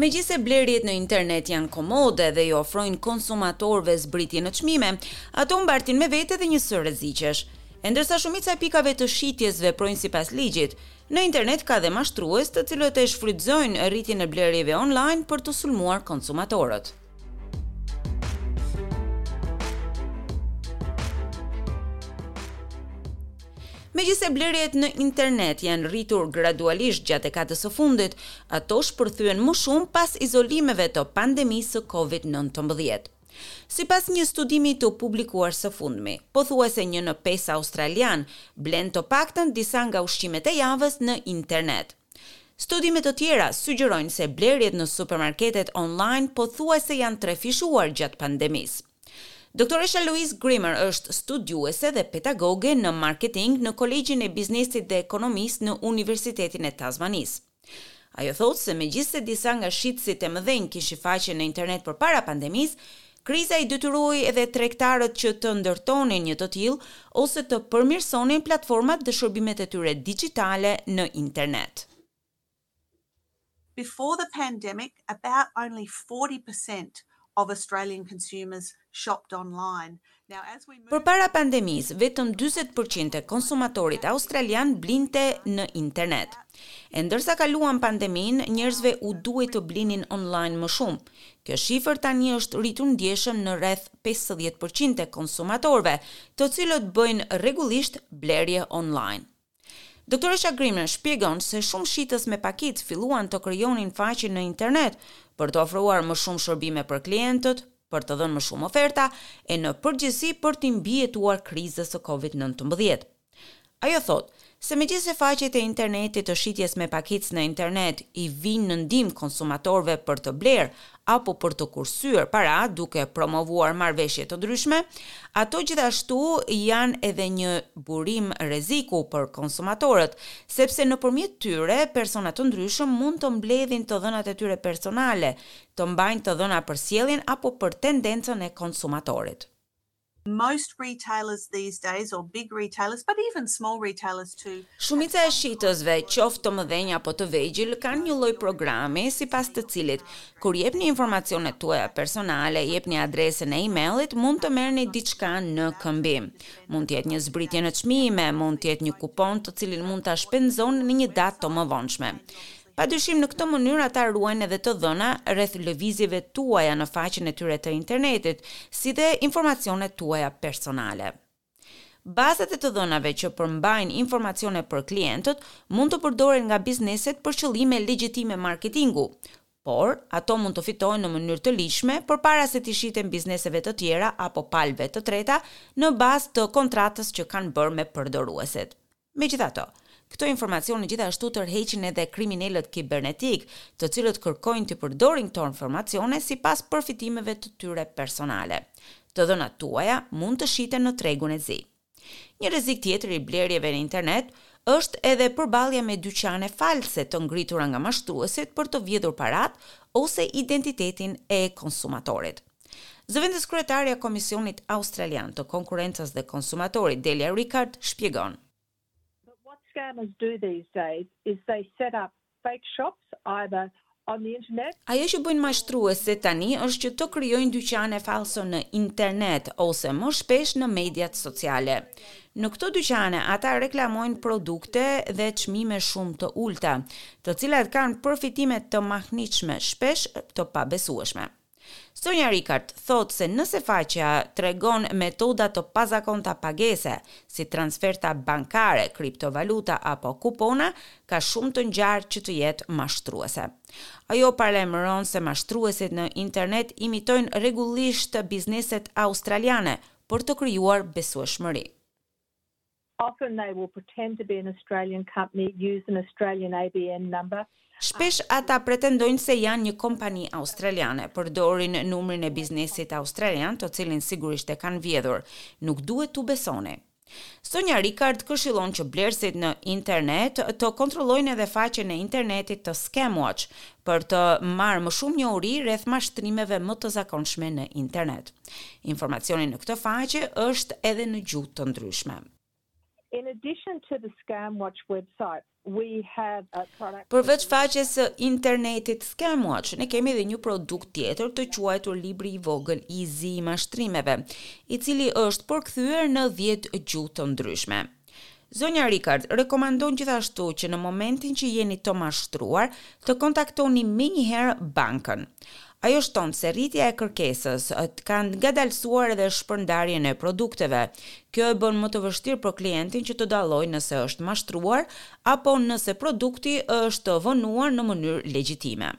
Megjithëse blerjet në internet janë komode dhe i ofrojnë konsumatorëve zbritje në çmime, ato mbartin me vete edhe një sërë rreziqesh. E ndërsa shumica e pikave të shitjes veprojnë sipas ligjit, në internet ka dhe mashtrues të cilët e shfrytëzojnë rritjen e blerjeve online për të sulmuar konsumatorët. Megjithëse blerjet në internet janë rritur gradualisht gjatë dekadës së fundit, ato shpërthyen më shumë pas izolimeve të pandemisë së COVID-19. Sipas një studimi të publikuar së fundmi, pothuajse një në pesë australianë blen të paktën disa nga ushqimet e javës në internet. Studime të tjera sugjerojnë se blerjet në supermarketet online pothuajse janë trefishuar gjatë pandemisë. Doktoresha Louise Grimmer është studiuese dhe pedagoge në marketing në Kolegjin e Biznesit dhe Ekonomisë në Universitetin e Tasmanisë. Ajo thotë se megjithëse disa nga shitësit e mëdhenj kishin faqe në internet përpara pandemisë, kriza i detyroi edhe tregtarët që të ndërtonin një të tillë ose të përmirësonin platformat dhe shërbimet e tyre dixhitale në internet. Before the pandemic, about only forty percent Përpara pandemisë, vetëm dyzet për qind e konsumatorit australian blinte në internet. E ndërsa kaluan pandeminë, njerëzve u duhej të blinin online më shumë. Kjo shifër tani është rritur ndjeshëm në rreth pesëdhjetë për qind e konsumatorëve, të cilët bëjnë rregullisht blerje online. Doktoresha Grimmer shpjegon se shumë shitës me pakicë filluan të krijonin faqe në internet për të ofruar më shumë shërbime për klientët, për të dhënë më shumë oferta e në përgjithësi për t'i mbijetuar krizës së Covid nëntëmbëdhjetë. Ajo thotë se megjithëse faqet e internetit të shitjes me pakicë në internet i vijnë në ndihmë konsumatorëve për të blerë apo për të kursyer para duke promovuar marrëveshje të ndryshme, ato gjithashtu janë edhe një burim rreziku për konsumatorët, sepse nëpërmjet tyre persona të ndryshëm mund të mbledhin të dhënat e tyre personale, të mbajnë të dhëna për sjelljen apo për tendencën e konsumatorit. most retailers these days or big retailers but even small retailers too. Shumica e shitësve, qoftë të mëdhenj apo të vegjël, kanë një lloj programi sipas të cilit kur jepni informacionet tuaja personale, jepni adresën e e-mailit, mund të merrni diçka në këmbim. Mund të jetë një zbritje në çmime, mund të jetë një kupon të cilin mund ta shpenzoni në një datë të mëvonshme. Pa dyshim në këtë mënyrë ata ruajnë edhe të dhëna rreth lëvizjeve tuaja në faqen e tyre të internetit, si dhe informacionet tuaja personale. Bazat e të dhënave që përmbajnë informacione për klientët mund të përdoren nga bizneset për qëllime legjitime marketingu, por ato mund të fitohen në mënyrë të ligjshme përpara se t'u shiten bizneseve të tjera apo palëve të treta në bazë të kontratës që kanë bërë me përdoruesit. Megjithatë, këto informacione gjithashtu tërheqin edhe kriminelët kibernetikë, të cilët kërkojnë t'i përdorin këto informacione sipas përfitimeve të tyre personale. Të dhënat tuaja mund të shiten në tregun e zi. Një rrezik tjetër i blerjeve në internet është edhe përballja me dyqane false të ngritura nga mashtruesit për të vjedhur paratë ose identitetin e konsumatorit. Zëvendëskryetarja e Komisionit Australian të Konkurrencës dhe Konsumatorit, Delia Rickard, shpjegon. But what scammers do these days is they set up fake shops either on the internet, Ajo që bëjnë mashtruesit tani është që të krijojnë dyqane fallso në internet ose më shpesh në mediat sociale. Në këto dyqane ata reklamojnë produkte dhe çmime shumë të ulëta, të cilat kanë përfitime të mahnitshme, shpesh të pabesueshme. Zonja Rickard thotë se nëse faqja tregon metoda të pazakonta pagese, si transferta bankare, kriptovaluta apo kupona, ka shumë të ngjarë që të jetë mashtruese. Ajo paralajmëron se mashtruesit në internet imitojnë rregullisht bizneset australiane për të krijuar besueshmëri. Often they will pretend to be an Australian company, use an Australian ABN number. Shpesh ata pretendojnë se janë një kompani australiane, përdorin numrin e biznesit australian, të cilin sigurisht e kanë vjedhur. Nuk duhet t'u besoni. Zonja Rickard këshillon që blerësit në internet të kontrollojnë edhe faqen e internetit të Scamwatch për të marrë më shumë njohuri rreth mashtrimeve më të zakonshme në internet. Informacioni në këtë faqe është edhe në gjuhë të ndryshme. In addition to the Scamwatch website, Përveç faqes së internetit Scamwatch, ne kemi edhe një produkt tjetër të quajtur Libri i Vogël i Zi i Mashtrimeve, i cili është përkthyer në 10 gjuhë të ndryshme. Zonja Rickard rekomandon gjithashtu që në momentin që jeni të mashtruar, të kontaktoni menjëherë bankën. Ajo shton se rritja e kërkesës ka ngadalësuar edhe shpërndarjen e produkteve. Kjo e bën më të vështirë për klientin që të dallojë nëse është mashtruar apo nëse produkti është vonuar në mënyrë legjitime.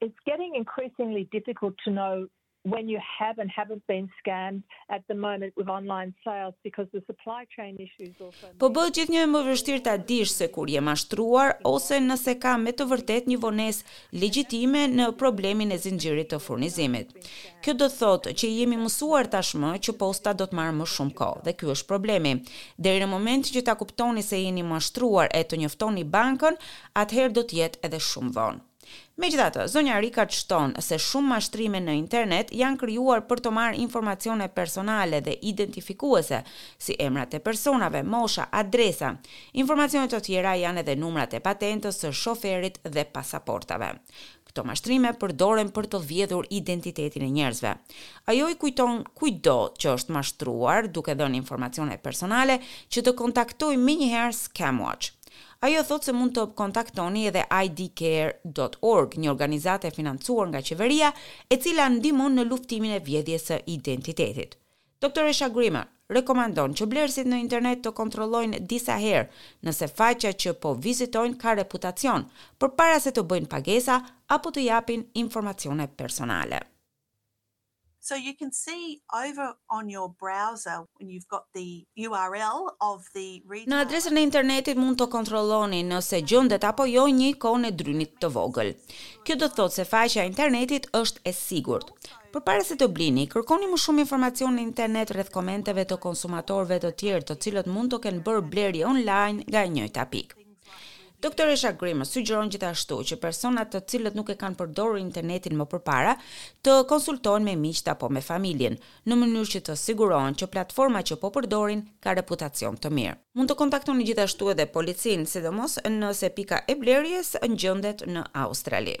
It's getting increasingly difficult to know when you have and haven't been scammed at the moment with online sales because the supply chain issues also Po bëhet gjithnjë e më vështirë ta dish se kur je mashtruar ose nëse ka me të vërtetë një vonesë legjitime në problemin e zinxhirit të furnizimit. Kjo do të thotë që jemi mësuar tashmë që posta do të marrë më shumë kohë dhe ky është problemi. Deri në momentin që ta kuptoni se jeni mashtruar e të njoftoni bankën, atëherë do të jetë edhe shumë vonë. Megjithatë, zonja Rickard shton se shumë mashtrime në internet janë krijuar për të marrë informacione personale dhe identifikuese, si emrat e personave, mosha, adresa. Informacione të tjera janë edhe numrat e patentës së shoferit dhe pasaportave. Këto mashtrime përdoren për të vjedhur identitetin e njerëzve. Ajo i kujton kujtdo që është mashtruar duke dhënë informacione personale që të kontaktojë menjëherë Scamwatch. Ajo thotë se mund të kontaktoni edhe IDCare dot org, një organizatë e financuar nga qeveria, e cila ndihmon në luftimin e vjedhjes së identitetit. Doktoresha Grimmer rekomandon që blerësit në internet të kontrollojnë disa herë nëse faqja që po vizitojnë ka reputacion, përpara se të bëjnë pagesa apo të japin informacione personale. So you can see over on your browser when you've got the url of the retailer. Në adresën e internetit mund të kontrolloni nëse gjendet apo jo një ikonë e drynit të vogël. Kjo do të thotë se faqja e internetit është e sigurt. Përpara se të blini, kërkoni më shumë informacion në internet rreth komenteve të konsumatorëve të tjerë të cilët mund të kenë bërë blerje online nga e njëjta pikë. Doktoresha Grimmer sugjeron gjithashtu që personat të cilët nuk e kanë përdorur internetin më përpara të konsultohen me miqtë apo me familjen, në mënyrë që të sigurohen që platforma që po përdorin ka reputacion të mirë. Mund të kontaktoni gjithashtu edhe policinë, sidomos nëse pika e blerjes gjendet në Australi.